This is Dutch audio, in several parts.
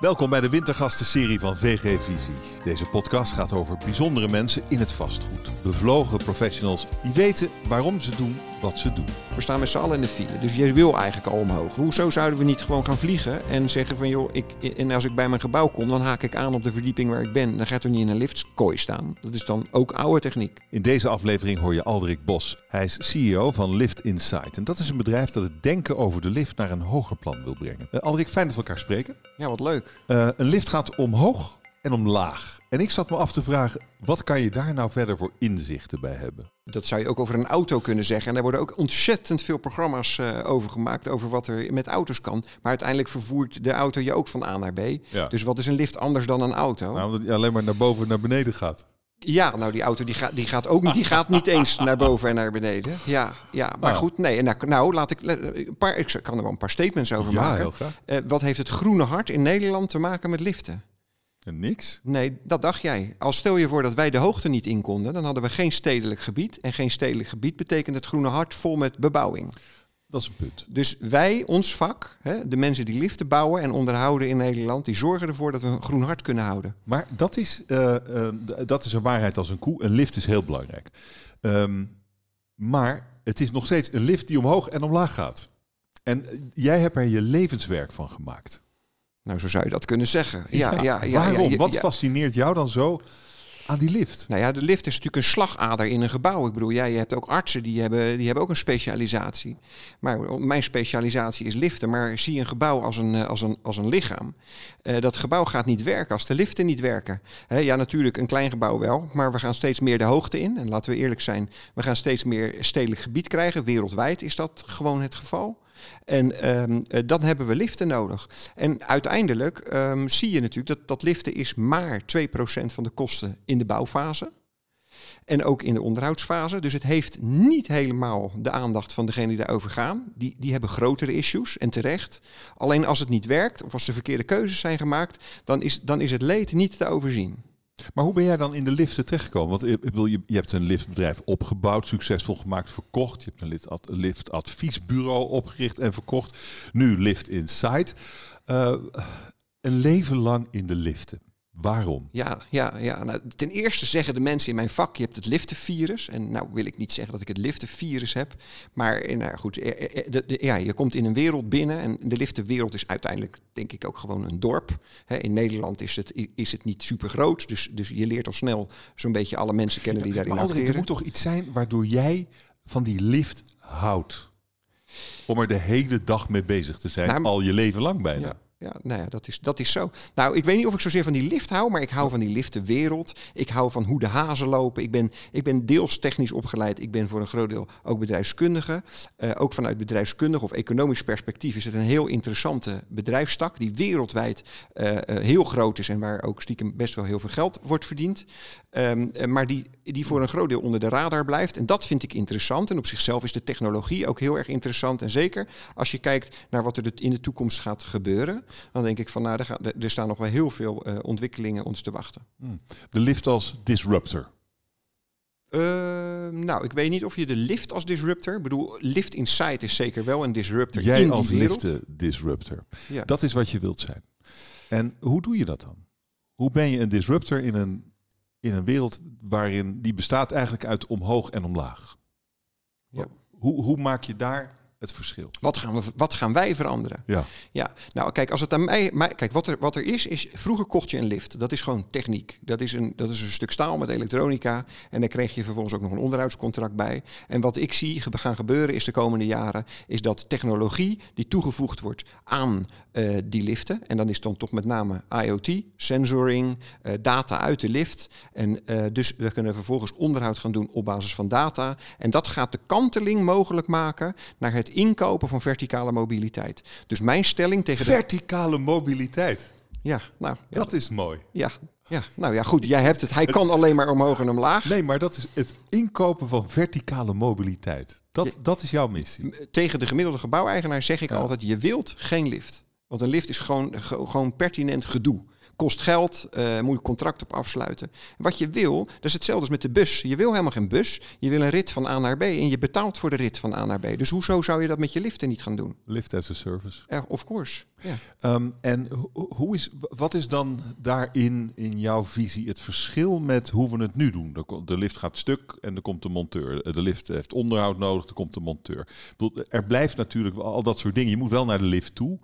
Welkom bij de Wintergasten-serie van VG Visie. Deze podcast gaat over bijzondere mensen in het vastgoed. Bevlogen professionals die weten waarom ze doen wat ze doen. We staan met z'n allen in de file, dus je wil eigenlijk al omhoog. Hoezo zouden we niet gewoon gaan vliegen en zeggen van joh, ik, en als ik bij mijn gebouw kom, dan haak ik aan op de verdieping waar ik ben. Dan gaat er niet in een liftkooi staan. Dat is dan ook oude techniek. In deze aflevering hoor je Alderik Bos. Hij is CEO van Lift Insight. En dat is een bedrijf dat het denken over de lift naar een hoger plan wil brengen. Uh, Alderik, fijn dat we elkaar spreken. Ja, wat leuk. Uh, een lift gaat omhoog en omlaag. En ik zat me af te vragen, wat kan je daar nou verder voor inzichten bij hebben? Dat zou je ook over een auto kunnen zeggen. En daar worden ook ontzettend veel programma's uh, over gemaakt, over wat er met auto's kan. Maar uiteindelijk vervoert de auto je ook van A naar B. Ja. Dus wat is een lift anders dan een auto? Nou, omdat hij alleen maar naar boven en naar beneden gaat. Ja, nou die auto die gaat, die gaat ook niet, die gaat niet eens naar boven en naar beneden. Ja, ja maar nou. goed, nee. Nou, nou, laat ik een paar, ik kan er wel een paar statements over ja, maken. Heel graag. Uh, wat heeft het groene hart in Nederland te maken met liften? Niks? Nee, dat dacht jij. Als stel je voor dat wij de hoogte niet in konden, dan hadden we geen stedelijk gebied. En geen stedelijk gebied betekent het groene hart vol met bebouwing. Dat is een punt. Dus wij, ons vak, hè, de mensen die liften bouwen en onderhouden in Nederland, die zorgen ervoor dat we een groen hart kunnen houden. Maar dat is, uh, uh, dat is een waarheid als een koe. Een lift is heel belangrijk. Um, maar het is nog steeds een lift die omhoog en omlaag gaat. En jij hebt er je levenswerk van gemaakt. Nou, zo zou je dat kunnen zeggen. Ja, ja, ja, ja waarom? Wat fascineert jou dan zo aan die lift? Nou ja, de lift is natuurlijk een slagader in een gebouw. Ik bedoel, jij hebt ook artsen die hebben, die hebben ook een specialisatie. Maar mijn specialisatie is liften. Maar zie een gebouw als een, als een, als een lichaam. Uh, dat gebouw gaat niet werken als de liften niet werken. He, ja, natuurlijk een klein gebouw wel. Maar we gaan steeds meer de hoogte in. En laten we eerlijk zijn, we gaan steeds meer stedelijk gebied krijgen. Wereldwijd is dat gewoon het geval. En um, dan hebben we liften nodig. En uiteindelijk um, zie je natuurlijk dat, dat liften is maar 2% van de kosten in de bouwfase. En ook in de onderhoudsfase. Dus het heeft niet helemaal de aandacht van degenen die daarover gaan. Die, die hebben grotere issues en terecht. Alleen als het niet werkt of als de verkeerde keuzes zijn gemaakt, dan is, dan is het leed niet te overzien. Maar hoe ben jij dan in de liften terechtgekomen? Want je, hebt een liftbedrijf opgebouwd, succesvol gemaakt, verkocht. Je hebt een liftadviesbureau opgericht en verkocht. Nu Lift Insight. Uh, een leven lang in de liften. Waarom? Ja, ja, ja. Nou, ten eerste zeggen de mensen in mijn vak, je hebt het liftenvirus. En nou wil ik niet zeggen dat ik het liftenvirus heb. Maar nou goed, de, de, ja, je komt in een wereld binnen. En de liftenwereld is uiteindelijk denk ik ook gewoon een dorp. in Nederland is het, is het niet super groot. Dus, dus je leert al snel zo'n beetje alle mensen kennen die ja, daarin acteren. Er moet toch iets zijn waardoor jij van die lift houdt? Om er de hele dag mee bezig te zijn, nou, al je leven lang bijna. Ja ja, nou ja, dat is, dat is zo. Nou, ik weet niet of ik zozeer van die lift hou, maar ik hou van die liftenwereld. Ik hou van hoe de hazen lopen. Ik ben, ik ben deels technisch opgeleid. Ik ben voor een groot deel ook bedrijfskundige. Uh, ook vanuit bedrijfskundig of economisch perspectief is het een heel interessante bedrijfstak die wereldwijd uh, uh, heel groot is en waar ook stiekem best wel heel veel geld wordt verdiend. Um, maar die, die voor een groot deel onder de radar blijft. En dat vind ik interessant. En op zichzelf is de technologie ook heel erg interessant. En zeker als je kijkt naar wat er in de toekomst gaat gebeuren dan denk ik van nou, er, staan nog wel heel veel uh, ontwikkelingen ons te wachten. Hmm. De lift als disruptor. Uh, nou, ik weet niet of je de lift als disruptor. Ik bedoel, lift inside is zeker wel een disruptor. Jij in als die liften disruptor. Ja. Dat is wat je wilt zijn. En hoe doe je dat dan? Hoe ben je een disruptor in een, in een wereld waarin die bestaat eigenlijk uit omhoog en omlaag? Ja. Hoe, hoe maak je daar het verschil. Wat gaan, we, wat gaan wij veranderen? Ja. ja. Nou, kijk, als het aan mij. mij kijk, wat er, wat er is, is. Vroeger kocht je een lift. Dat is gewoon techniek. Dat is, een, dat is een stuk staal met elektronica. En daar kreeg je vervolgens ook nog een onderhoudscontract bij. En wat ik zie gaan gebeuren is de komende jaren. Is dat technologie die toegevoegd wordt aan uh, die liften. En dan is dan toch met name IoT, sensoring, uh, data uit de lift. En uh, dus we kunnen vervolgens onderhoud gaan doen op basis van data. En dat gaat de kanteling mogelijk maken naar het inkopen van verticale mobiliteit. Dus mijn stelling tegen verticale de... mobiliteit. Ja, nou. Ja. Dat is mooi. Ja, ja, nou ja, goed. Jij hebt het. Hij kan alleen maar omhoog en omlaag. Nee, maar dat is het inkopen van verticale mobiliteit. Dat, dat is jouw missie. Tegen de gemiddelde gebouweigenaar zeg ik ja. altijd: je wilt geen lift. Want een lift is gewoon, ge- gewoon pertinent gedoe. Kost geld, eh, moet je contract op afsluiten. Wat je wil, dat is hetzelfde als met de bus. Je wil helemaal geen bus. Je wil een rit van A naar B en je betaalt voor de rit van A naar B. Dus hoezo zou je dat met je liften niet gaan doen? Lift as a service. Eh, of course. Ja. Ehm, en ho- hoe is, wat is dan daarin, in jouw visie, het verschil met hoe we het nu doen? De lift gaat stuk en er komt de monteur. De lift heeft onderhoud nodig, er komt de monteur. Er blijft natuurlijk al dat soort dingen. Je moet wel naar de lift toe.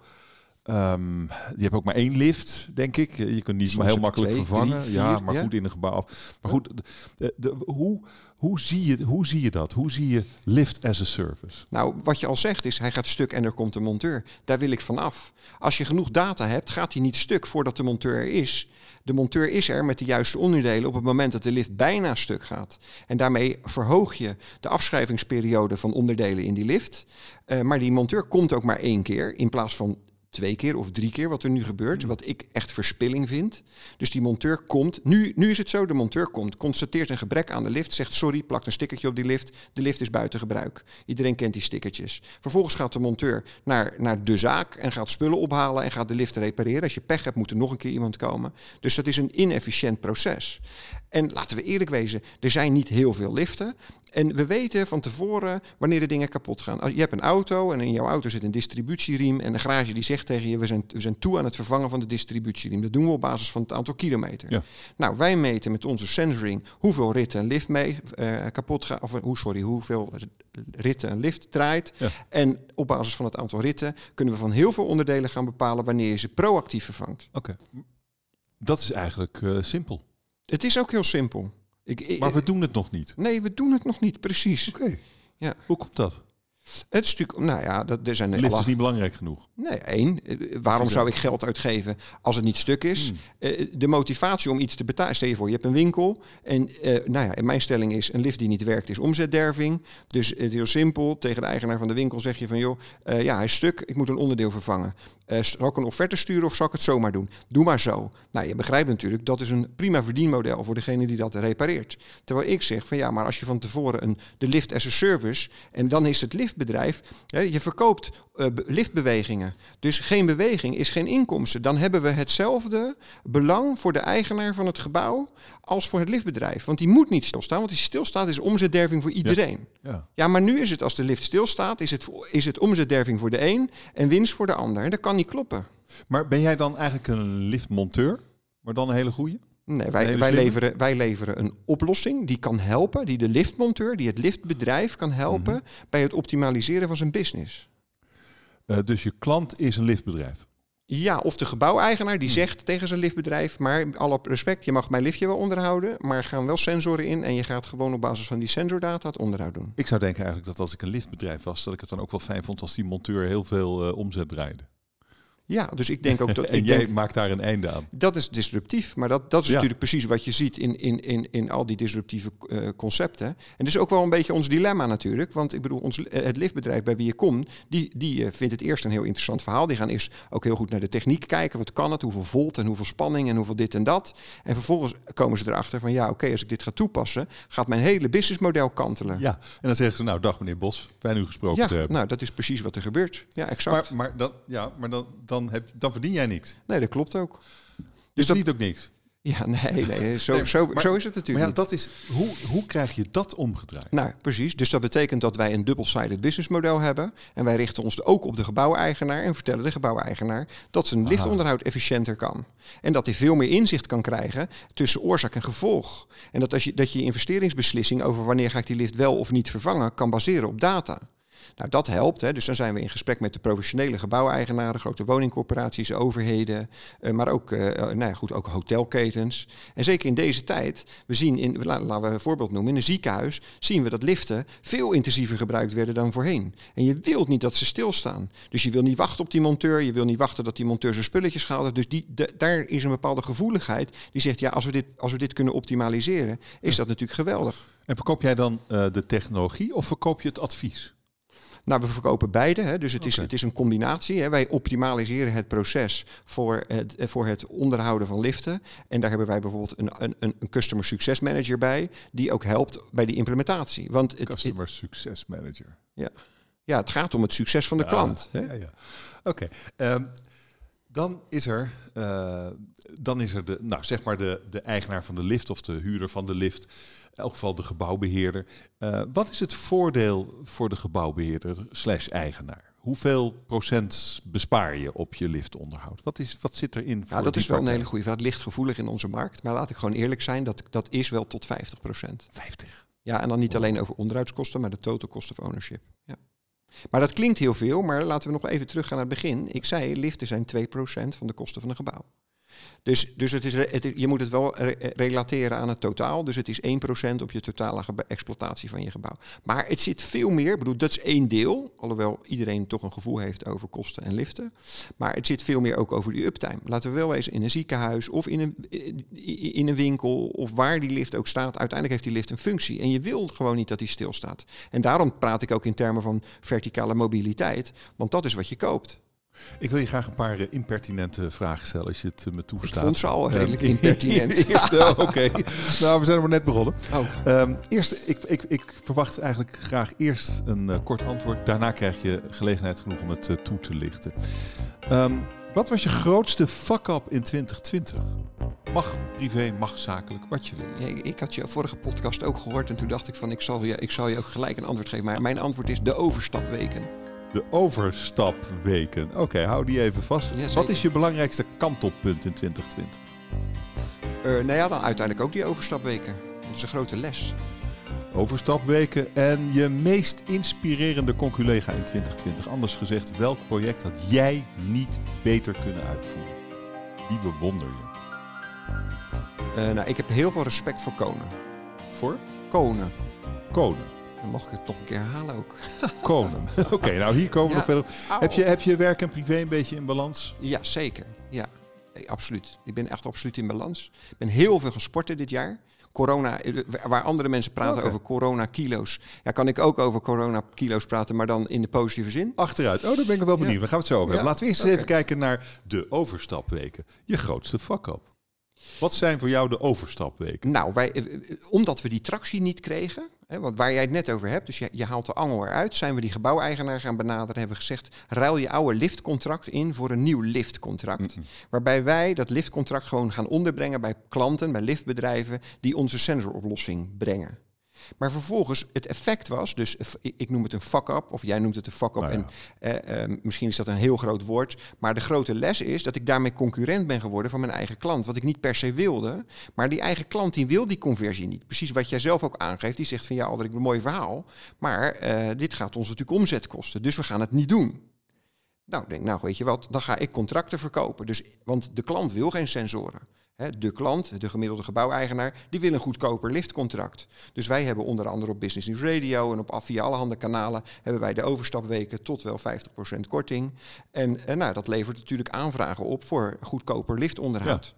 Ehm, je hebt ook maar één lift, denk ik. Je kunt niet maar heel makkelijk twee, vervangen. drie, ja, maar ja. goed in een gebouw. af. Maar goed, de, de- hoe, hoe, zie je, hoe zie je dat? Hoe zie je lift as a service? Nou, wat je al zegt is, hij gaat stuk en er komt een monteur. Daar wil ik van af. Als je genoeg data hebt, gaat hij niet stuk voordat de monteur er is. De monteur is er met de juiste onderdelen op het moment dat de lift bijna stuk gaat. En daarmee verhoog je de afschrijvingsperiode van onderdelen in die lift. Eh, maar die monteur komt ook maar één keer in plaats van twee keer of drie keer wat er nu gebeurt. Wat ik echt verspilling vind. Dus die monteur komt. Nu, nu is het zo: de monteur komt, constateert een gebrek aan de lift, zegt sorry, plakt een stickertje op die lift. De lift is buiten gebruik. Iedereen kent die stickertjes. Vervolgens gaat de monteur naar, naar de zaak en gaat spullen ophalen en gaat de lift repareren. Als je pech hebt, moet er nog een keer iemand komen. Dus dat is een inefficiënt proces. En laten we eerlijk wezen, er zijn niet heel veel liften. En we weten van tevoren wanneer de dingen kapot gaan. Als je hebt een auto en in jouw auto zit een distributieriem. En de garage die zegt tegen je, we zijn, we zijn toe aan het vervangen van de distributieriem. Dat doen we op basis van het aantal kilometer. Ja. Nou, wij meten met onze sensoring hoeveel ritten een lift mee eh, kapot gaat. Of hoe, sorry, hoeveel ritten een lift draait. Ja. En op basis van het aantal ritten kunnen we van heel veel onderdelen gaan bepalen wanneer je ze proactief vervangt. Oké. Dat is eigenlijk eh, simpel. Het is ook heel simpel. Ik, Maar we doen het nog niet. Nee, we doen het nog niet precies. Oké. Ja. Hoe komt dat? Het is natuurlijk, nou ja, dat, er zijn lift alle- is niet belangrijk genoeg. Nee, één. eh, Waarom zou ik geld uitgeven als het niet stuk is? Hmm. Eh, de motivatie om iets te betalen. Stel je voor, je hebt een winkel. En eh, nou ja, mijn stelling is: een lift die niet werkt is omzetderving. Dus het is heel simpel. Tegen de eigenaar van de winkel zeg je van: joh, ja, hij is stuk. Ik moet een onderdeel vervangen. Zal ik een offerte sturen of zal ik het zomaar doen? Doe maar zo. Nou, je begrijpt natuurlijk, dat is een prima verdienmodel voor degene die dat repareert. Terwijl ik zeg van ja, maar als je van tevoren een, de lift as a service. en dan is het liftbedrijf. hè, je verkoopt eh, be- liftbewegingen. Dus geen beweging is geen inkomsten. Dan hebben we hetzelfde belang voor de eigenaar van het gebouw. als voor het liftbedrijf. Want die moet niet stilstaan. Want die stilstaat is omzetderving voor iedereen. Ja. Ja, maar nu is het als de lift stilstaat, is het, is het omzetderving voor de een en winst voor de ander. En dat kan niet kloppen. Maar ben jij dan eigenlijk een liftmonteur? Maar dan een hele goeie? Nee, wij, wij, leveren, wij leveren een oplossing die kan helpen, die de liftmonteur, die het liftbedrijf kan helpen bij het optimaliseren van zijn business. Eh, dus je klant is een liftbedrijf. Ja, of de gebouweigenaar die zegt tegen zijn liftbedrijf, maar alle respect, je mag mijn liftje wel onderhouden, maar er gaan wel sensoren in en je gaat gewoon op basis van die sensordata het onderhoud doen. Ik zou denken eigenlijk dat als ik een liftbedrijf was, dat ik het dan ook wel fijn vond als die monteur heel veel eh, omzet draaide. Ja, dus ik denk ook dat en ik jij denk, maakt daar een einde aan. Dat is disruptief, maar dat, dat is Ja. natuurlijk precies wat je ziet in, in, in, in al die disruptieve eh, concepten. En dat is ook wel een beetje ons dilemma natuurlijk. Want ik bedoel, ons, eh, het liftbedrijf bij wie je komt, die, die eh, vindt het eerst een heel interessant verhaal. Die gaan eerst ook heel goed naar de techniek kijken. Wat kan het? Hoeveel volt en hoeveel spanning en hoeveel dit en dat. En vervolgens komen ze erachter van ja, oké, als ik dit ga toepassen, gaat mijn hele businessmodel kantelen. Ja, en dan zeggen ze, nou dag meneer Bos, fijn u gesproken Ja, te hebben. nou, dat is precies wat er gebeurt. Ja, exact. maar maar, dan, ja, maar dan, dan, heb, dan verdien jij niks. nee, dat klopt ook. Dus Dus dat niet ook niks. ja, nee, nee, zo, Nee, zo, maar- zo is het Maar natuurlijk. ja, niet. dat is, hoe, hoe krijg je dat omgedraaid? Nou, precies. Dus dat betekent dat wij een double-sided businessmodel hebben. En wij richten ons ook op de gebouweigenaar en vertellen de gebouweigenaar dat zijn liftonderhoud efficiënter kan. En dat hij veel meer inzicht kan krijgen tussen oorzaak en gevolg. En dat, als je, dat je je investeringsbeslissing over wanneer ga ik die lift wel of niet vervangen, kan baseren op data. Nou, dat helpt. Hè. Dus dan zijn we in gesprek met de professionele gebouweigenaren, grote woningcorporaties, overheden, eh, maar ook, eh, eh, nou ja, goed, ook hotelketens. En zeker in deze tijd, we zien in, la- laten we een voorbeeld noemen, in een ziekenhuis zien we dat liften veel intensiever gebruikt werden dan voorheen. En je wilt niet dat ze stilstaan. Dus je wil niet wachten op die monteur, je wil niet wachten dat die monteur zijn spulletjes gaat. Dus die, de- daar is een bepaalde gevoeligheid die zegt, ja, als we dit, als we dit kunnen optimaliseren, is dat natuurlijk geweldig. En verkoop jij dan de technologie of verkoop je het advies? Nou, we verkopen beide. Hè. Dus het is, het is een combinatie. Hè. Wij optimaliseren het proces voor het, eh, voor het onderhouden van liften. En daar hebben wij bijvoorbeeld een, een, een customer success manager bij, die ook helpt bij die implementatie. Want het, Customer Success Manager. ja, het gaat om het succes van de Ja, klant. Hè. Ja, ja. Oké. Ehm, Dan is er, uh, dan is er de, nou, zeg maar de, de eigenaar van de lift of de huurder van de lift. In elk geval de gebouwbeheerder. Uh, wat is het voordeel voor de gebouwbeheerder slash eigenaar? Hoeveel procent bespaar je op je liftonderhoud? Wat, is, wat zit erin? Ja, dat is wel een hele goede vraag. Het ligt gevoelig in onze markt. Maar laat ik gewoon eerlijk zijn, dat, dat is wel tot 50 procent. 50? Ja, en dan niet alleen over onderhoudskosten, maar de total cost of ownership. Ja. Maar dat klinkt heel veel, maar laten we nog even teruggaan naar het begin. Ik zei, liften zijn 2% van de kosten van een gebouw. Dus, dus het is, je moet het wel relateren aan het totaal. Dus het is 1% op je totale exploitatie van je gebouw. Maar het zit veel meer. Bedoel, dat is één deel. Alhoewel iedereen toch een gevoel heeft over kosten en liften. Maar het zit veel meer ook over die uptime. Laten we wel wezen, in een ziekenhuis of in een, in een winkel of waar die lift ook staat. Uiteindelijk heeft die lift een functie. En je wil gewoon niet dat die stilstaat. En daarom praat ik ook in termen van verticale mobiliteit. Want dat is wat je koopt. Ik wil je graag een paar eh, impertinente vragen stellen als je het eh, me toestaat. Ik vond ze al redelijk um, impertinent. Oké, nou we zijn er maar net begonnen. Oh. Um, eerst, ik, ik, ik verwacht eigenlijk graag eerst een uh, kort antwoord. Daarna krijg je gelegenheid genoeg om het toe te lichten. Um, wat was je grootste fuck-up in 2020? Mag privé, mag zakelijk, wat je wil. Ja, ik had je vorige podcast ook gehoord en toen dacht ik van ik zal, je, ik zal je ook gelijk een antwoord geven. Maar mijn antwoord is de overstapweken. De overstapweken. Oké, hou die even vast. Wat is je belangrijkste kantelpunt in 2020? Uh, nou ja, dan uiteindelijk ook die overstapweken. Dat is een grote les. Overstapweken en je meest inspirerende conculega in 2020. Anders gezegd, welk project had jij niet beter kunnen uitvoeren? Wie bewonder je? Uh, nou, ik heb heel veel respect voor Konen. Voor? Konen. Konen. Dan mag ik het toch een keer herhalen ook. Konen. Oké, nou hier komen we nog verder. Heb je, heb je werk en privé een beetje in balans? Ja, zeker. Ja, absoluut. Ik ben echt absoluut in balans. Ik ben heel veel gaan sporten dit jaar. Corona, waar andere mensen praten over corona-kilo's, ja, kan ik ook over corona-kilo's praten, maar dan in de positieve zin. Achteruit. Oh, daar ben ik wel benieuwd. Ja. Dan gaan we het zo over hebben. Laten we eerst eens even kijken naar de overstapweken. Je grootste vak op. Wat zijn voor jou de overstapweken? Nou, wij, eh, eh, omdat we die tractie niet kregen, want waar jij het net over hebt, dus je, je haalt de angel eruit, zijn we die gebouweigenaar gaan benaderen, hebben we gezegd, ruil je oude liftcontract in voor een nieuw liftcontract. Waarbij wij dat liftcontract gewoon gaan onderbrengen bij klanten, bij liftbedrijven, die onze sensoroplossing brengen. Maar vervolgens, het effect was, dus ik noem het een fuck-up, of jij noemt het een fuck-up. Nou en eh, eh, misschien is dat een heel groot woord. Maar de grote les is dat ik daarmee concurrent ben geworden van mijn eigen klant. Wat ik niet per se wilde. Maar die eigen klant die wil die conversie niet. Precies wat jij zelf ook aangeeft. Die zegt van ja, Alder, ik een mooi verhaal. Maar eh, dit gaat ons natuurlijk omzet kosten. Dus we gaan het niet doen. Nou, denk, nou weet je wat, dan ga ik contracten verkopen. Dus, want de klant wil geen sensoren de klant, de gemiddelde gebouweigenaar, die wil een goedkoper liftcontract. Dus wij hebben onder andere op Business News Radio en op via allerhande kanalen hebben wij de overstapweken tot wel 50% korting. En, en nou, dat levert natuurlijk aanvragen op voor goedkoper liftonderhoud.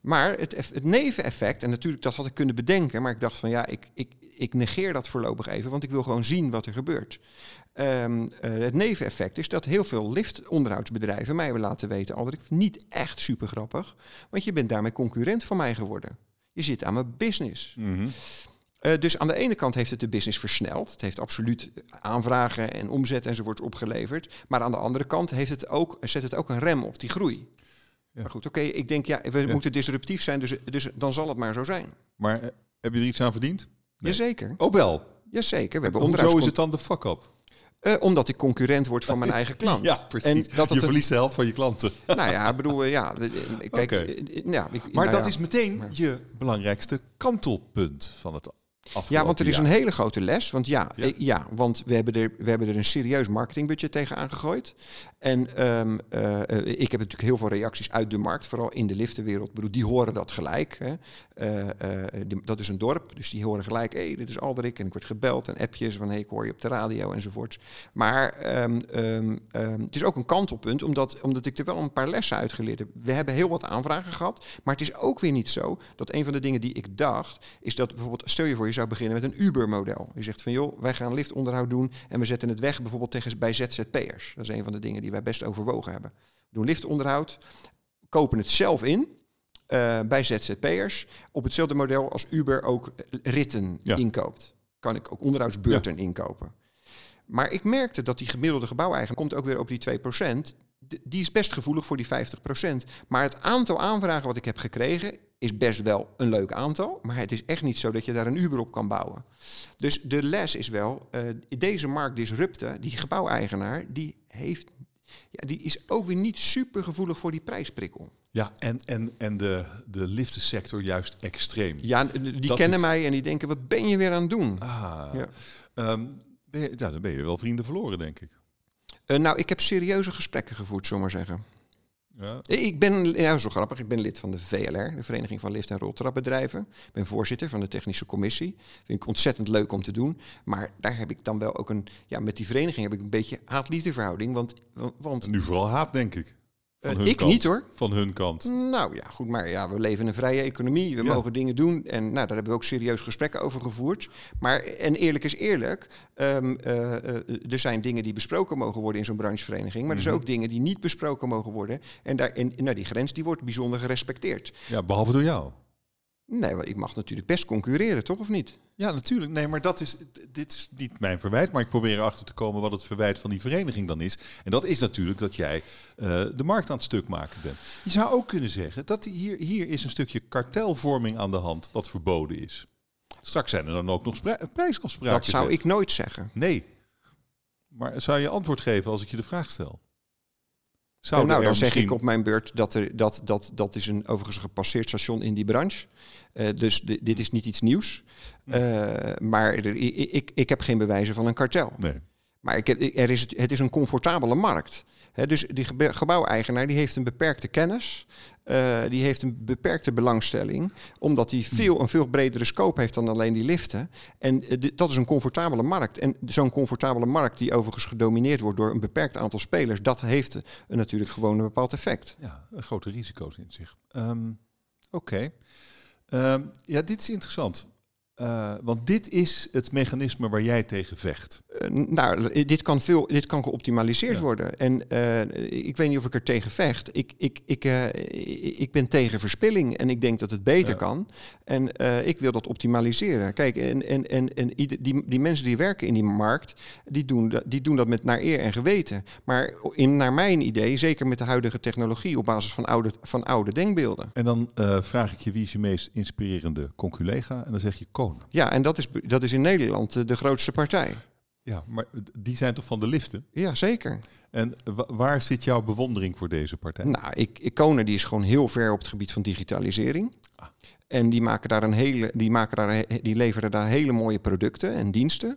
Maar het, het neveneffect, en natuurlijk dat had ik kunnen bedenken, maar ik dacht van ja, ik, ik, ik negeer dat voorlopig even, want ik wil gewoon zien wat er gebeurt. Um, uh, het neveneffect is dat heel veel liftonderhoudsbedrijven mij hebben laten weten, al dat ik niet echt super grappig, want je bent daarmee concurrent van mij geworden. Je zit aan mijn business. Mm dus aan de ene kant heeft het de business versneld. Het heeft absoluut aanvragen en omzet enzovoort opgeleverd. Maar aan de andere kant heeft het ook, zet het ook een rem op die groei. Ja. Maar goed, oké, ik denk ja, we moeten disruptief zijn, dus, dus dan zal het maar zo zijn. Maar heb je er iets aan verdiend? Nee. Jazeker. Oh wel? Jazeker. We hebben Hoezo is het dan de fuck-up? Uh, omdat ik concurrent word van mijn eigen klant. Ja, precies. En dat je verliest de helft van je klanten. Nou ja, ik bedoel, ja. Kijk, ja, ik, maar nou dat is meteen je belangrijkste kantelpunt van het ja, want er is een hele grote les. Want ja, ja. Eh, want we hebben, er, we hebben er een serieus marketingbudget tegen aangegooid. En um, uh, ik heb natuurlijk heel veel reacties uit de markt, vooral in de liftenwereld. Ik bedoel, die horen dat gelijk. Hè. Uh, die, dat is een dorp, dus die horen gelijk, hé, hey, dit is Alderik. En ik word gebeld en appjes van, hé, hey, ik hoor je op de radio enzovoorts. Maar um, um, het is ook een kantelpunt, omdat, omdat ik er wel een paar lessen uitgeleerd heb. We hebben heel wat aanvragen gehad, maar het is ook weer niet zo dat een van de dingen die ik dacht, is dat bijvoorbeeld, stel je voor, je zou beginnen met een Uber-model. Je zegt van, joh, wij gaan liftonderhoud doen en we zetten het weg bijvoorbeeld tegen, bij ZZP'ers. Dat is een van de dingen die wij best overwogen hebben. We doen liftonderhoud, kopen het zelf in uh, bij ZZP'ers. Op hetzelfde model als Uber ook ritten inkoopt. Kan ik ook onderhoudsbeurten inkopen. Maar ik merkte dat die gemiddelde gebouweigenaar komt ook weer op die 2%. Die is best gevoelig voor die 50%. Maar het aantal aanvragen wat ik heb gekregen is best wel een leuk aantal. Maar het is echt niet zo dat je daar een Uber op kan bouwen. Dus de les is wel, eh, deze markt disrupten, die gebouweigenaar, die, heeft, ja, die is ook weer niet super gevoelig voor die prijsprikkel. Ja, en, en, en de, de liftensector juist extreem. Ja, die Dat kennen is- mij en die denken, wat ben je weer aan het doen? Ah, Ja. Ehm, ben je, ja, dan ben je wel vrienden verloren, denk ik. Eh, nou, ik heb serieuze gesprekken gevoerd, zullen we maar zeggen. Ja. Ik ben, ja, zo grappig, ik ben lid van de VLR, de Vereniging van Lift- en Roltrapbedrijven. Ik ben voorzitter van de technische commissie. Vind ik ontzettend leuk om te doen. Maar daar heb ik dan wel ook een, ja, met die vereniging heb ik een beetje haat-liefde verhouding. Want, want Nu vooral haat, denk ik. Eh, ik kant. niet, hoor. Van hun kant. Nou ja, goed, maar ja, we leven in een vrije economie. We Ja. mogen dingen doen. En nou, daar hebben we ook serieus gesprekken over gevoerd. Maar, en eerlijk is eerlijk, ehm, eh, eh, er zijn dingen die besproken mogen worden in zo'n branchevereniging. Maar er Mhm. zijn ook dingen die niet besproken mogen worden. En, daar, en nou, die grens die wordt bijzonder gerespecteerd. Ja, behalve door jou. Nee, want ik mag natuurlijk best concurreren, toch of niet? Ja, natuurlijk. Nee, maar dat is, dit is niet mijn verwijt. Maar ik probeer erachter te komen wat het verwijt van die vereniging dan is. En dat is natuurlijk dat jij eh, de markt aan het stuk maken bent. Je zou ook kunnen zeggen dat hier, hier is een stukje kartelvorming aan de hand wat verboden is. Straks zijn er dan ook nog spra- prijsafspraken. Dat zou ik nooit zeggen. Nee. Maar zou je antwoord geven als ik je de vraag stel? Zou nou, dan zeg ik op mijn beurt dat er, dat, dat, dat is een overigens gepasseerd station in die branche. Eh, dus di- dit is niet iets nieuws. Eh, maar er, ik, ik, ik heb geen bewijzen van een kartel. Nee. Maar ik heb, er is, het- het is een comfortabele markt. Dus die gebouweigenaar die heeft een beperkte kennis. eh, die heeft een beperkte belangstelling. Omdat hij veel, een veel bredere scope heeft dan alleen die liften. En eh, dat is een comfortabele markt. En zo'n comfortabele markt die overigens gedomineerd wordt door een beperkt aantal spelers. Dat heeft eh, natuurlijk gewoon een bepaald effect. Ja, grote risico's in zich. Ehm, Oké. Ehm, ja, dit is interessant. Eh, want dit is het mechanisme waar jij tegen vecht. Eh, nou, dit kan, veel, dit kan geoptimaliseerd Ja. worden. En eh, ik weet niet of ik er tegen vecht. Ik, ik, ik, ik ben tegen verspilling en ik denk dat het beter Ja. kan. En ik wil dat optimaliseren. Kijk, en, en, en, en die, die mensen die werken in die markt, die doen, dat- die doen dat met naar eer en geweten. Maar in, naar mijn idee, zeker met de huidige technologie, op basis van oude, van oude denkbeelden. En dan vraag ik je wie is je meest inspirerende conculega? En dan zeg je Ja, en dat is, dat is in Nederland eh, de grootste partij. Ja, maar die zijn toch van de liften? Ja, zeker. En wa- waar zit jouw bewondering voor deze partij? Nou, ik, Iconen die is gewoon heel ver op het gebied van digitalisering. Ah. En die, maken daar een hele, die, maken daar, he- die leveren daar hele mooie producten en diensten.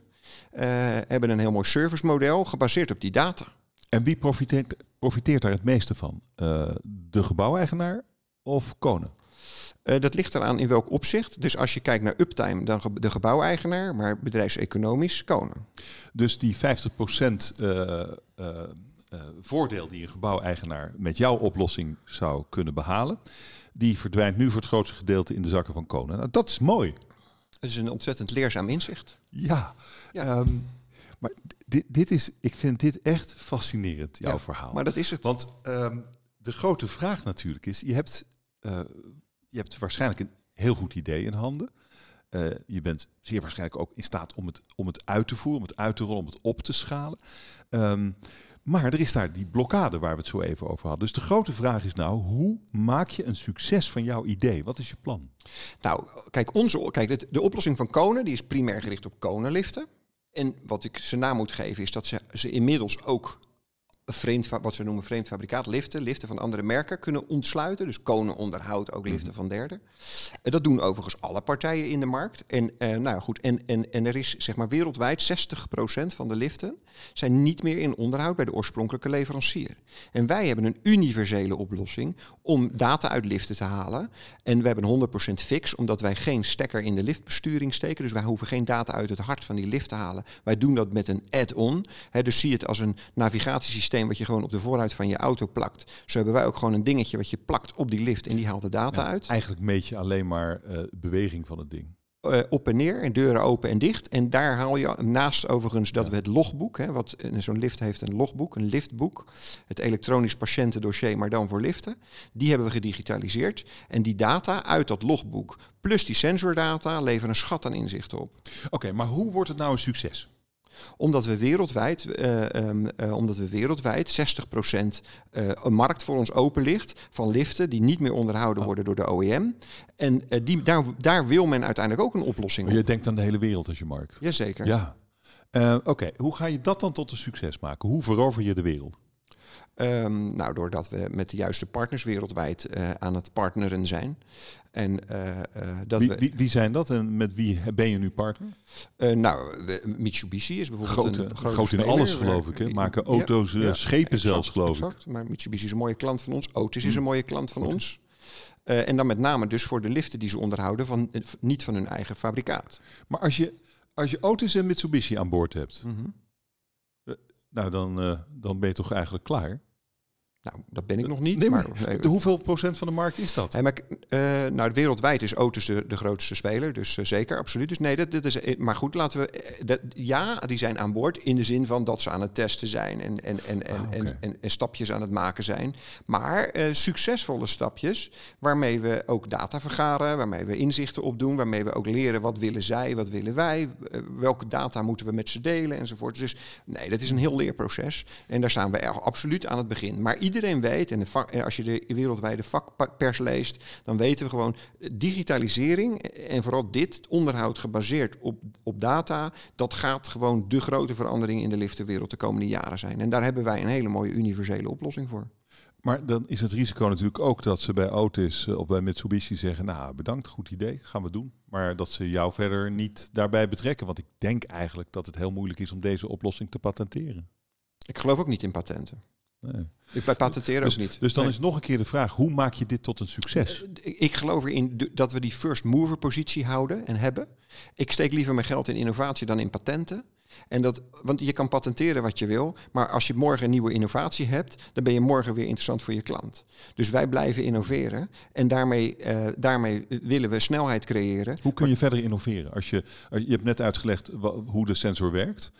Eh, hebben een heel mooi servicemodel gebaseerd op die data. En wie profiteert, profiteert daar het meeste van? Eh, de gebouweigenaar of Konen? Eh, dat ligt eraan in welk opzicht. Dus als je kijkt naar uptime, dan de gebouweigenaar, maar bedrijfseconomisch Konen. Dus die 50% eh, eh, voordeel die een gebouweigenaar met jouw oplossing zou kunnen behalen, die verdwijnt nu voor het grootste gedeelte in de zakken van Konen. Nou, dat is mooi. Dat is een ontzettend leerzaam inzicht. Ja. Ja. Ehm, maar dit, dit is, ik vind dit echt fascinerend, jouw Ja, verhaal. Maar dat is het. Want ehm, de grote vraag natuurlijk is, je hebt, je hebt waarschijnlijk een heel goed idee in handen. Eh, je bent zeer waarschijnlijk ook in staat om het, om het uit te voeren, om het uit te rollen, om het op te schalen. Ehm, maar er is daar die blokkade waar we het zo even over hadden. Dus de grote vraag is nou, hoe maak je een succes van jouw idee? Wat is je plan? Nou, kijk, onze, kijk de, oplossing van Konen die is primair gericht op konenliften. En wat ik ze naam moet geven is dat ze, ze inmiddels ook vreemd, wat ze noemen vreemd fabrikaat liften, liften van andere merken kunnen ontsluiten. Dus Konen onderhoudt ook liften van derden. En dat doen overigens alle partijen in de markt. En, eh, nou goed, en, en, en er is zeg maar wereldwijd 60% van de liften zijn niet meer in onderhoud bij de oorspronkelijke leverancier. En wij hebben een universele oplossing om data uit liften te halen. En we hebben 100% fix, omdat wij geen stekker in de liftbesturing steken. Dus wij hoeven geen data uit het hart van die lift te halen. Wij doen dat met een add-on. Dus zie het als een navigatiesysteem wat je gewoon op de voorruit van je auto plakt. Zo hebben wij ook gewoon een dingetje wat je plakt op die lift en die haalt de data Ja, uit. Eigenlijk meet je alleen maar eh, beweging van het ding. eh, op en neer en deuren open en dicht. En daar haal je naast overigens dat Ja. we het logboek, hè, wat zo'n lift heeft een logboek, een liftboek, het elektronisch patiëntendossier, maar dan voor liften, die hebben we gedigitaliseerd. En die data uit dat logboek plus die sensordata leveren een schat aan inzichten op. Oké, maar hoe wordt het nou een succes? Omdat we wereldwijd, eh, ehm, eh, omdat we wereldwijd 60% eh, een markt voor ons open ligt van liften die niet meer onderhouden Oh. worden door de OEM. En die, daar, daar wil men uiteindelijk ook een oplossing Maar op. je denkt aan de hele wereld als je markt. Jazeker. Ja. Oké, hoe ga je dat dan tot een succes maken? Hoe verover je de wereld? Ehm, nou, doordat we met de juiste partners wereldwijd eh, aan het partneren zijn. En eh, eh, dat Wie, we, wie, wie zijn dat en met wie ben je nu partner? nou, Mitsubishi is bijvoorbeeld Grote, een groot in alles geloof ik. Hè? Maken auto's, ja, schepen zelfs exact, geloof ik. Maar Mitsubishi is een mooie klant van ons. Otis is Hmm. een mooie klant van ons. En dan met name dus voor de liften die ze onderhouden, van, niet van hun eigen fabrikaat. Maar als je, als je Otis en Mitsubishi aan boord hebt, Mhm. nou dan, dan ben je toch eigenlijk klaar? Nou, dat ben ik nog niet. Nee, maar nee, De hoeveel procent van de markt is dat? Maar, eh, nou, wereldwijd is Otis de, de grootste speler, dus eh, zeker, absoluut. Dus nee, dat, dat is, eh, maar goed, laten we. eh, dat, ja, die zijn aan boord in de zin van dat ze aan het testen zijn en, en, en, en, Ah, en, en, en stapjes aan het maken zijn. Maar eh, succesvolle stapjes waarmee we ook data vergaren, waarmee we inzichten opdoen, waarmee we ook leren wat willen zij, wat willen wij, eh, welke data moeten we met ze delen enzovoort. Dus nee, dat is een heel leerproces en daar staan we absoluut aan het begin. Maar iedereen weet, en, de vak, en als je de wereldwijde vakpers leest, dan weten we gewoon, digitalisering en vooral dit onderhoud gebaseerd op, op data, dat gaat gewoon de grote verandering in de liftenwereld de komende jaren zijn. En daar hebben wij een hele mooie universele oplossing voor. Maar dan is het risico natuurlijk ook dat ze bij Otis eh, of bij Mitsubishi zeggen, nou bedankt, goed idee, gaan we doen. Maar dat ze jou verder niet daarbij betrekken. Want ik denk eigenlijk dat het heel moeilijk is om deze oplossing te patenteren. Ik geloof ook niet in patenten. Nee. Ik patenteren Dus, ook niet. dus dan Nee. is nog een keer de vraag, hoe maak je dit tot een succes? Eh, Ik geloof erin dat we die first mover positie houden en hebben. Ik steek liever mijn geld in innovatie dan in patenten. En dat, want je kan patenteren wat je wil, maar als je morgen een nieuwe innovatie hebt, dan ben je morgen weer interessant voor je klant. Dus wij blijven innoveren en daarmee, eh, daarmee willen we snelheid creëren. Hoe kun je verder innoveren? Als je, je hebt net uitgelegd hoe de sensor werkt.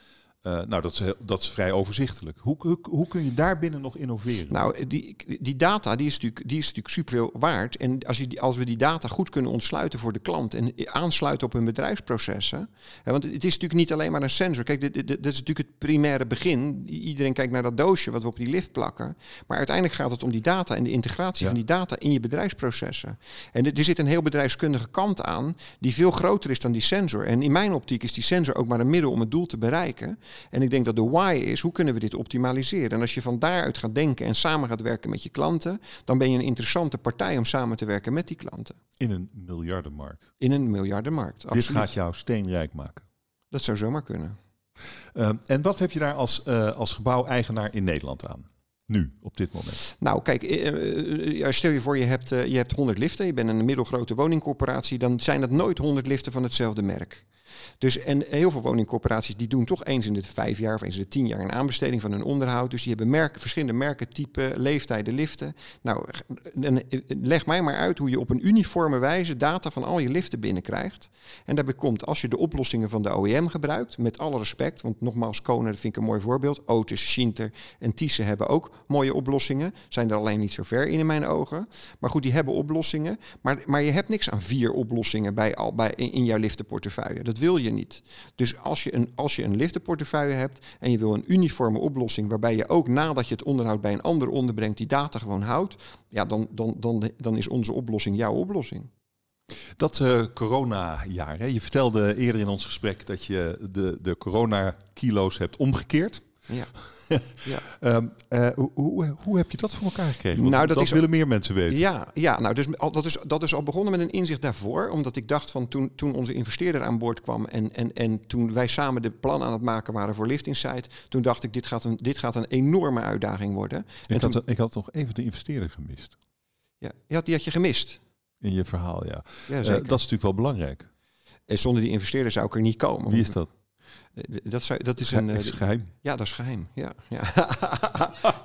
Eh, nou, dat is, heel- dat is vrij overzichtelijk. Hoe, hoe, hoe kun je daarbinnen nog innoveren? Nou, die, die data die is natuurlijk, die is natuurlijk superveel waard. En als, je als we die data goed kunnen ontsluiten voor de klant en aansluiten op hun bedrijfsprocessen. Hè, want het is natuurlijk niet alleen maar een sensor. Kijk, dit, dit, dit is natuurlijk het primaire begin. Iedereen kijkt naar dat doosje wat we op die lift plakken. Maar uiteindelijk gaat het om die data en de integratie Ja. van die data in je bedrijfsprocessen. En er zit een heel bedrijfskundige kant aan die veel groter is dan die sensor. En in mijn optiek is die sensor ook maar een middel om het doel te bereiken. En ik denk dat de why is, hoe kunnen we dit optimaliseren? En als je van daaruit gaat denken en samen gaat werken met je klanten, dan ben je een interessante partij om samen te werken met die klanten. In een miljardenmarkt. In een miljardenmarkt. Absoluut. Dit gaat jou steenrijk maken. Dat zou zomaar kunnen. Eh, en wat heb je daar als, eh, als gebouweigenaar in Nederland aan? Nu, op dit moment. Nou, kijk, eh, eh, stel je voor je hebt, je hebt 100 liften, je bent een middelgrote woningcorporatie, dan zijn dat nooit 100 liften van hetzelfde merk. Dus en heel veel woningcorporaties die doen toch eens in de vijf jaar of eens in de tien jaar een aanbesteding van hun onderhoud. Dus die hebben merken, verschillende merken, type, leeftijden, liften. Nou, leg mij maar uit hoe je op een uniforme wijze data van al je liften binnenkrijgt. En daarbij komt, als je de oplossingen van de OEM gebruikt, met alle respect, want nogmaals, Kona, vind ik een mooi voorbeeld. Otis, Schinter en Thyssen hebben ook mooie oplossingen. Zijn er alleen niet zo ver in in mijn ogen. Maar goed, die hebben oplossingen. Maar, maar je hebt niks aan vier oplossingen bij, al, bij, in, in jouw liftenportefeuille. Dat wil je niet. Dus als je, een, als je een liftenportefeuille hebt en je wil een uniforme oplossing waarbij je ook nadat je het onderhoud bij een ander onderbrengt, die data gewoon houdt, ja, dan, dan, dan, dan is onze oplossing jouw oplossing. Dat eh corona-jaar. Hè? Je vertelde eerder in ons gesprek dat je de, de corona-kilo's hebt omgekeerd. Ja. ja. Ehm, eh, hoe, hoe, hoe heb je dat voor elkaar gekregen? Want Nou, dat dat is- willen meer mensen weten. Ja, ja nou, dus al- dat is, dat is al begonnen met een inzicht daarvoor. Omdat ik dacht van toen, toen onze investeerder aan boord kwam en, en, en toen wij samen de plan aan het maken waren voor Lift Insight, toen dacht ik, dit gaat een, dit gaat een enorme uitdaging worden. En Ik, toen, had, ik had nog even de investeerder gemist ja, die, had, die had je gemist. in je verhaal. Ja. Ja, Eh, dat is natuurlijk wel belangrijk. En zonder die investeerder zou ik er niet komen. Wie is dat? Dat, zou, dat is een. eh, is geheim. ja, dat is geheim. Ja, ja.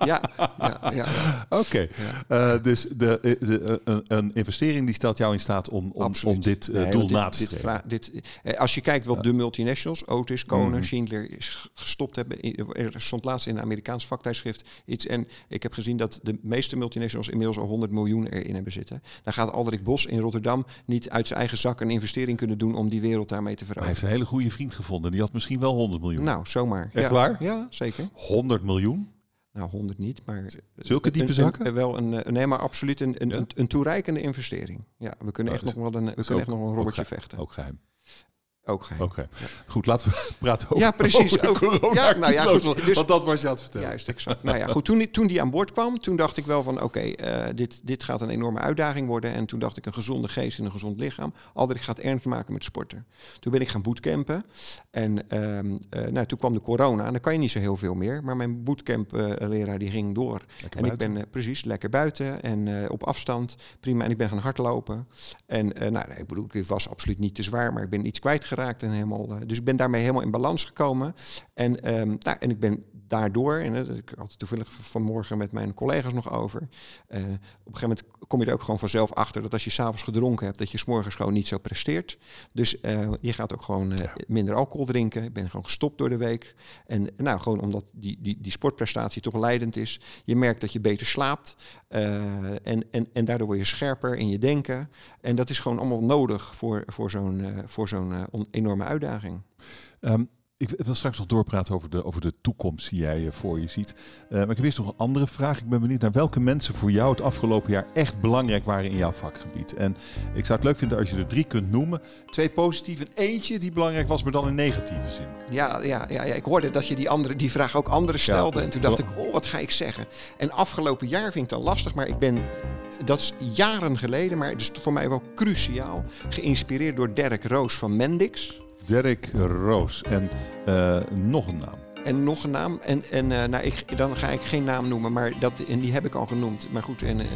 Ja, ja, ja. Oké, Eh, dus de, eh, de, eh, een, een investering die stelt jou in staat om, om, Absoluut. om dit eh, doel na te streven. dit, eh, als je kijkt wat de multinationals, Otis, Konen, Mhm. Schindler, gestopt hebben. Er stond laatst in een Amerikaans vaktijdschrift iets. En ik heb gezien dat de meeste multinationals inmiddels al 100 miljoen erin hebben zitten. Dan gaat Alderik Bos in Rotterdam niet uit zijn eigen zak een investering kunnen doen om die wereld daarmee te Hij heeft een hele goede vriend gevonden. Die had misschien wel 100 miljoen. Nou, zomaar. Echt ja. waar? Ja, zeker. 100 miljoen? Nou, 100 niet, maar... Zulke diepe zakken? een- wel een, eh, nee, maar absoluut een, een, Ja? een, toereikende investering. Ja, we kunnen Oh, echt dus nog wel een, we kunnen echt nog wel een robbertje vechten. Ook geheim. Ook geheim. Oké. Goed, laten we praten over, Ja, precies. over Ook- ja, nou ja, goed, Want dus- dat was je aan het vertellen. Juist, exact. nou ja, goed. Toen, die- toen die aan boord kwam, toen dacht ik wel van oké, eh, dit, dit gaat een enorme uitdaging worden. En toen dacht ik een gezonde geest en een gezond lichaam. Aldrik gaat ernst maken met sporten. Toen ben ik gaan bootcampen. En ehm, eh, nou, toen kwam de corona. En dan kan je niet zo heel veel meer. Maar mijn bootcamp-leraar die ging door. Lekker En ik ben eh, precies lekker buiten en op afstand. Prima. En ik ben gaan hardlopen. En nou, nee, ik bedoel, ik was absoluut niet te zwaar, maar ik ben iets kwijtgeraakt. En helemaal, eh, dus ik ben daarmee helemaal in balans gekomen. En, ehm, nou, en ik ben daardoor, en eh, ik had het toevallig vanmorgen met mijn collega's nog over. eh, op een gegeven moment kom je er ook gewoon vanzelf achter dat als je s'avonds gedronken hebt, dat je s'morgens gewoon niet zo presteert. Dus je gaat ook gewoon minder alcohol drinken. Ik ben gewoon gestopt door de week. En nou, gewoon omdat die, die, die sportprestatie toch leidend is. Je merkt dat je beter slaapt. en, en, en daardoor word je scherper in je denken. En dat is gewoon allemaal nodig voor, voor zo'n voor zo'n on- enorme uitdaging. Ehm, ik wil straks nog doorpraten over de, over de toekomst die jij eh, voor je ziet. Eh, maar ik heb eerst nog een andere vraag. Ik ben benieuwd naar welke mensen voor jou het afgelopen jaar echt belangrijk waren in jouw vakgebied. En ik zou het leuk vinden als je er drie kunt noemen. Twee positieve en eentje die belangrijk was, maar dan in negatieve zin. Ja, ja, ja, ja, ik hoorde dat je die, andere, die vraag ook anderen stelde. en toen dacht ik, oh, wat ga ik zeggen? En afgelopen jaar vind ik dat lastig, maar ik ben, dat is jaren geleden, maar het is voor mij wel cruciaal, geïnspireerd door Dirk Roos van Mendix. Dirk Roos en eh, nog een naam. En nog een naam. En, en eh, nou, ik, dan ga ik geen naam noemen, maar dat, en die heb ik al genoemd. Maar goed, en, eh,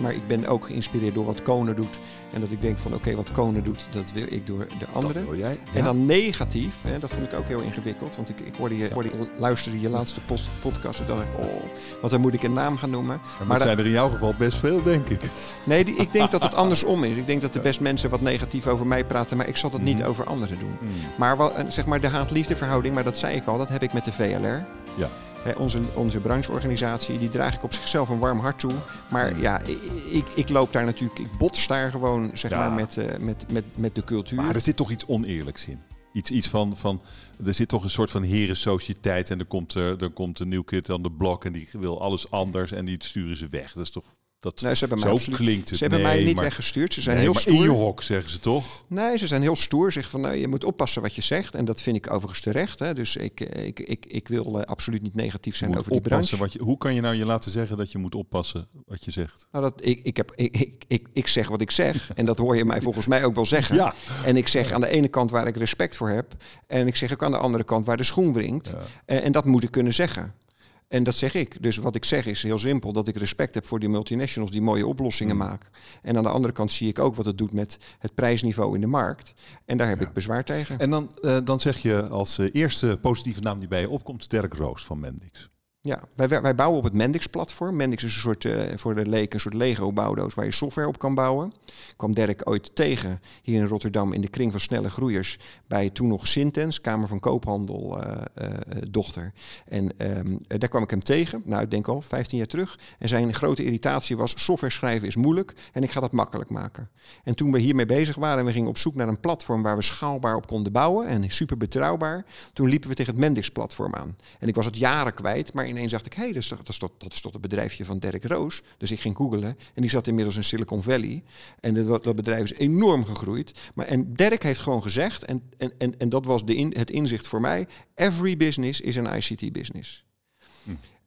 maar ik ben ook geïnspireerd door wat Konen doet. En dat ik denk van, oké, wat Konen doet, dat wil ik door de anderen. Dat wil jij. En dan negatief, hè, dat vond ik ook heel ingewikkeld. Want ik, ik hoorde je, hoorde je luisterde je laatste post, podcast en dacht ik, oh, wat dan moet ik een naam gaan noemen. Maar Maar dat zijn er in jouw geval best veel, denk ik. Nee, die, ik denk dat het andersom is. Ik denk dat de best mensen wat negatief over mij praten, maar ik zal dat niet Mhm. over anderen doen. Maar wel, eh, zeg maar de haat-liefde verhouding, maar dat zei ik al, dat heb ik met de VLR. Ja. Onze, onze brancheorganisatie, die draag ik op zichzelf een warm hart toe. Maar ja, ik, ik, loop daar natuurlijk, ik bots daar gewoon zeg Ja. maar met, eh, met, met, met de cultuur. Maar er zit toch iets oneerlijks in. Iets, iets van, van, er zit toch een soort van herensociëteit en er komt, er, er komt een nieuw kid aan de blok en die wil alles anders en die sturen ze weg. Dat is toch, dat, Nee, ze hebben mij zo klinkt het. Ze hebben mij niet maar- weggestuurd. Ze zijn nee, heel stoer. in je hok zeggen ze toch? Nee, ze zijn heel stoer. Zeggen van, nou, je moet oppassen wat je zegt. En dat vind ik overigens terecht. Hè. Dus ik, ik, ik, ik wil eh, absoluut niet negatief zijn over die branche. wat je, hoe kan je nou je laten zeggen dat je moet oppassen wat je zegt? Nou, dat, ik, ik, heb, ik, ik, ik, ik zeg wat ik zeg. En dat hoor je mij volgens mij ook wel zeggen. Ja. En ik zeg aan de ene kant waar ik respect voor heb. En ik zeg ook aan de andere kant waar de schoen wringt. Ja. En, en dat moet ik kunnen zeggen. En dat zeg ik. Dus wat ik zeg is heel simpel: dat ik respect heb voor die multinationals die mooie oplossingen Hmm. maken. En aan de andere kant zie ik ook wat het doet met het prijsniveau in de markt. En daar heb ik bezwaar tegen. En dan, eh, dan zeg je als eh, eerste positieve naam die bij je opkomt, Dirk Roos van Mendix. Ja, wij, wij bouwen op het Mendix-platform. Mendix is een soort, eh, voor de leek een soort Lego-bouwdoos waar je software op kan bouwen. kwam Dirk ooit tegen hier in Rotterdam in de kring van snelle groeiers bij toen nog Sintens, Kamer van Koophandel eh, eh, dochter. En ehm, eh, daar kwam ik hem tegen, nou ik denk al 15 jaar terug. En zijn grote irritatie was software schrijven is moeilijk en ik ga dat makkelijk maken. En toen we hiermee bezig waren en we gingen op zoek naar een platform waar we schaalbaar op konden bouwen en super betrouwbaar, toen liepen we tegen het Mendix-platform aan. En ik was het jaren kwijt, maar ineens dacht ik, hé, hey, dat, dat, dat is toch het bedrijfje van Dirk Roos. Dus ik ging googlen en die zat inmiddels in Silicon Valley. En dat, dat bedrijf is enorm gegroeid. Maar, en Dirk heeft gewoon gezegd, en, en, en, dat was de in, het inzicht voor mij, every business is een ICT-business.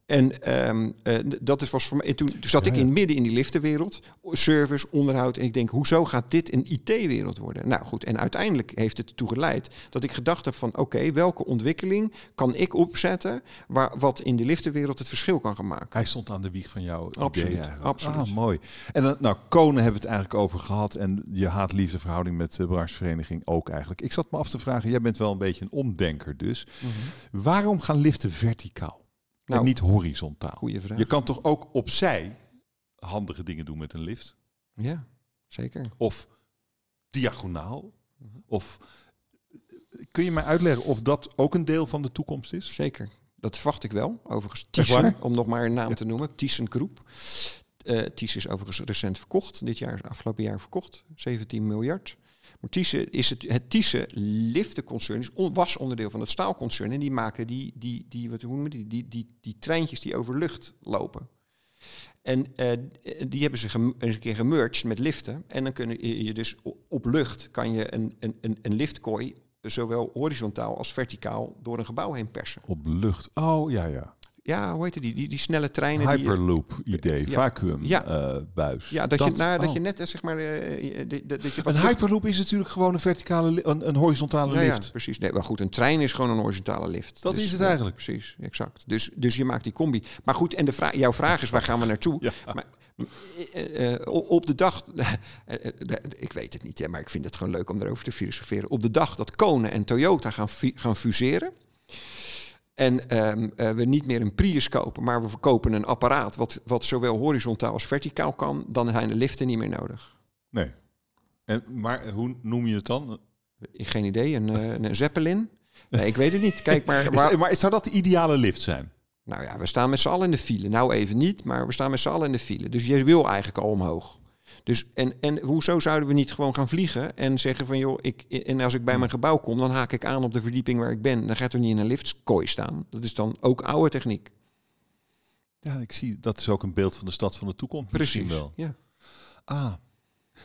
En ehm, eh, dat is, was voor mij. En toen, toen zat ik Ja, in midden in die liftenwereld, service, onderhoud. En ik denk, hoezo gaat dit een IT-wereld worden? Nou goed, en uiteindelijk heeft het ertoe geleid dat ik gedacht heb van, oké, welke ontwikkeling kan ik opzetten waar, wat in de liftenwereld het verschil kan gaan maken? Hij stond aan de wieg van jouw Absoluut, idee eigenlijk. absoluut. Ah, mooi. En dan, nou, Konen hebben we het eigenlijk over gehad. En je haat-liefde verhouding met de branchevereniging ook eigenlijk. Ik zat me af te vragen, jij bent wel een beetje een omdenker dus. Mhm. Waarom gaan liften verticaal? Nou, en niet horizontaal? Goeie vraag. Je kan toch ook opzij handige dingen doen met een lift? Ja, zeker. Of diagonaal? Of kun je mij uitleggen of dat ook een deel van de toekomst is? Zeker. Dat verwacht ik wel. Overigens? Thyssen, om nog maar een naam te noemen. Thyssen Groep. Eh Thyssen is overigens recent verkocht. Dit jaar, afgelopen jaar verkocht. 17 miljard. Thyssen is het, het Thyssen liftenconcern was onderdeel van het staalconcern. En die maken die, die, die, wat, noemen die, die, die, die treintjes die over lucht lopen. En eh, die hebben ze eens een keer gemerged met liften. En dan kun je dus op lucht kan je een, een, een liftkooi zowel horizontaal als verticaal door een gebouw heen persen. Op lucht. Oh ja, ja. Ja, hoe heet het die? Die, die snelle treinen. die- Hyperloop idee, Ja. vacuüm Ja. eh, buis. ja, dat, je, nou, dat oh. je net eh, zeg maar. eh, dat, dat je wat Een hyperloop is natuurlijk gewoon een verticale, een, een horizontale Ja, ja, lift. precies. Nee, maar goed, een trein is gewoon een horizontale lift. Dat is het eigenlijk. precies, exact. Dus, dus je maakt die combi. Maar goed, en de vraag, jouw vraag is, waar gaan we naartoe? Ja. Maar, op de dag, ik weet het niet, hè, maar ik vind het gewoon leuk om erover te filosoferen. Op de dag dat Kone en Toyota gaan, gaan fuseren. En ehm, eh, we niet meer een Prius kopen, maar we verkopen een apparaat wat, wat zowel horizontaal als verticaal kan, dan zijn de liften niet meer nodig. Nee. En, maar hoe noem je het dan? Ik geen idee, een, eh, een Zeppelin? Nee, ik weet het niet. Kijk maar. Is- waar- maar zou dat de ideale lift zijn? Nou ja, we staan met z'n allen in de file. Nou even niet, maar we staan met z'n allen in de file. Dus je wil eigenlijk al omhoog. Dus en, en hoezo zouden we niet gewoon gaan vliegen en zeggen van joh, ik, en als ik bij mijn gebouw kom, dan haak ik aan op de verdieping waar ik ben. Dan gaat er niet in een liftkooi staan. Dat is dan ook oude techniek. Ja, ik zie dat is ook een beeld van de stad van de toekomst. Misschien wel. Ja. Ah,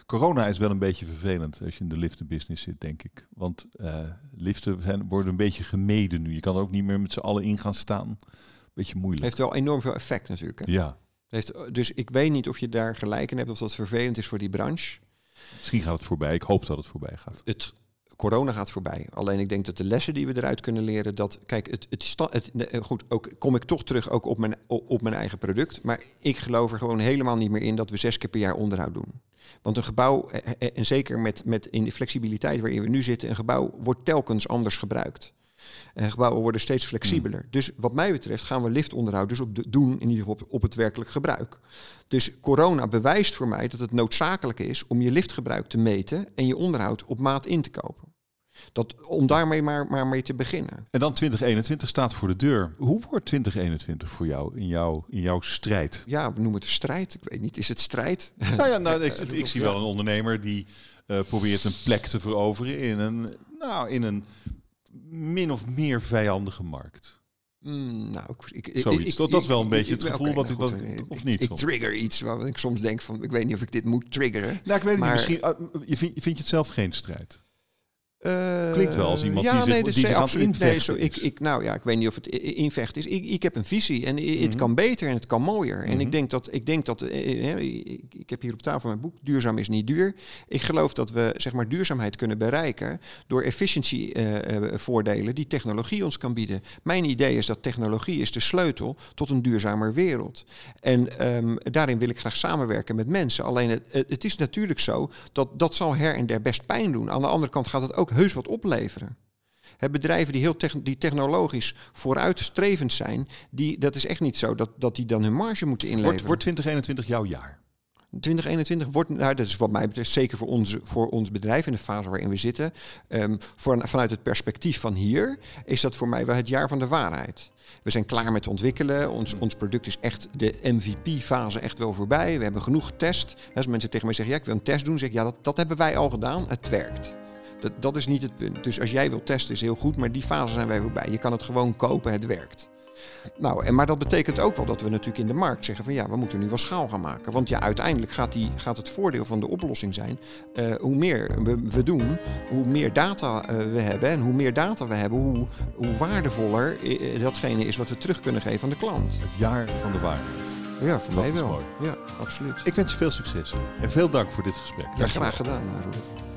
corona is wel een beetje vervelend als je in de liftenbusiness zit, denk ik. Want eh, liften zijn, worden een beetje gemeden nu. Je kan er ook niet meer met z'n allen in gaan staan. Beetje moeilijk. Heeft wel enorm veel effect natuurlijk. Hè? Ja, Heeft, dus ik weet niet of je daar gelijk in hebt of dat vervelend is voor die branche. misschien gaat het voorbij. Ik hoop dat het voorbij gaat. het corona gaat voorbij. Alleen ik denk dat de lessen die we eruit kunnen leren, dat kijk, het, het, sta, het eh, goed, ook kom ik toch terug ook op mijn, op mijn eigen product. Maar ik geloof er gewoon helemaal niet meer in dat we zes keer per jaar onderhoud doen. Want een gebouw, eh, eh, en zeker met, met in de flexibiliteit waarin we nu zitten, een gebouw wordt telkens anders gebruikt. En gebouwen worden steeds flexibeler. Dus wat mij betreft gaan we liftonderhoud dus op de, doen, in ieder geval op, op het werkelijk gebruik. Dus corona bewijst voor mij dat het noodzakelijk is om je liftgebruik te meten en je onderhoud op maat in te kopen. Dat, om daarmee maar, maar mee te beginnen. En dan 2021 staat voor de deur. Hoe wordt 2021 voor jou in, jouw in jouw strijd? Ja, we noemen het strijd. Ik weet niet, is het strijd? Nou ja, nou, ik, ik zie wel een ondernemer die eh, probeert een plek te veroveren in een, nou, in een min of meer vijandige markt. Mm, nou, ik, ik, Zoiets. ik- Dat- dat wel een beetje het gevoel wat nou ik- goed, wat- eh, of niet Ik, trigger iets waar ik soms denk van, ik weet niet of ik dit moet triggeren. Nou, ik weet Maar- niet. Misschien, ah, je vindt, vind je het zelf geen strijd? Eh, Klinkt wel als iemand ja, die zich- nee, dat die is zich aan het absoluut. Nee, zo, ik, ik, nou ja, ik weet niet of het invecht is. Ik, ik heb een visie en het Mhm. kan beter en het kan mooier. En Mhm. ik denk dat, ik, denk dat eh, eh, ik, ik heb hier op tafel mijn boek Duurzaam is niet duur. Ik geloof dat we zeg maar duurzaamheid kunnen bereiken door efficiëntie eh, voordelen die technologie ons kan bieden. Mijn idee is dat technologie is de sleutel tot een duurzamer wereld. En ehm, daarin wil ik graag samenwerken met mensen. Alleen het, het het is natuurlijk zo dat dat zal her en der best pijn doen. Aan de andere kant gaat het ook heus wat opleveren. Hè, bedrijven die, heel techn- die technologisch vooruitstrevend zijn, die, dat is echt niet zo dat, dat die dan hun marge moeten inleveren. Wordt, wordt 2021 jouw jaar? 2021 wordt, nou, dat is wat mij betreft zeker voor, onze, voor ons bedrijf in de fase waarin we zitten. ehm, voor, vanuit het perspectief van hier is dat voor mij wel het jaar van de waarheid. We zijn klaar met ontwikkelen. Ons, ons product is echt de MVP-fase echt wel voorbij. We hebben genoeg getest. Als mensen tegen mij zeggen, ja, ik wil een test doen, zeg ik, ja, dat, dat hebben wij al gedaan. Het werkt. Dat, dat is niet het punt. Dus als jij wilt testen is heel goed, maar die fase zijn wij voorbij. Je kan het gewoon kopen, het werkt. Nou, en, maar dat betekent ook wel dat we natuurlijk in de markt zeggen van ja, we moeten nu wel schaal gaan maken. Want ja, uiteindelijk gaat, die, gaat het voordeel van de oplossing zijn, eh, hoe meer we, we doen, hoe meer data eh, we hebben. En hoe meer data we hebben, hoe, hoe waardevoller eh, datgene is wat we terug kunnen geven aan de klant. Het jaar van de waarheid. Ja, voor Dat mij wel. mooi. Ja, absoluut. Ik wens je veel succes. En veel dank voor dit gesprek. Ja, graag gedaan. Roelof.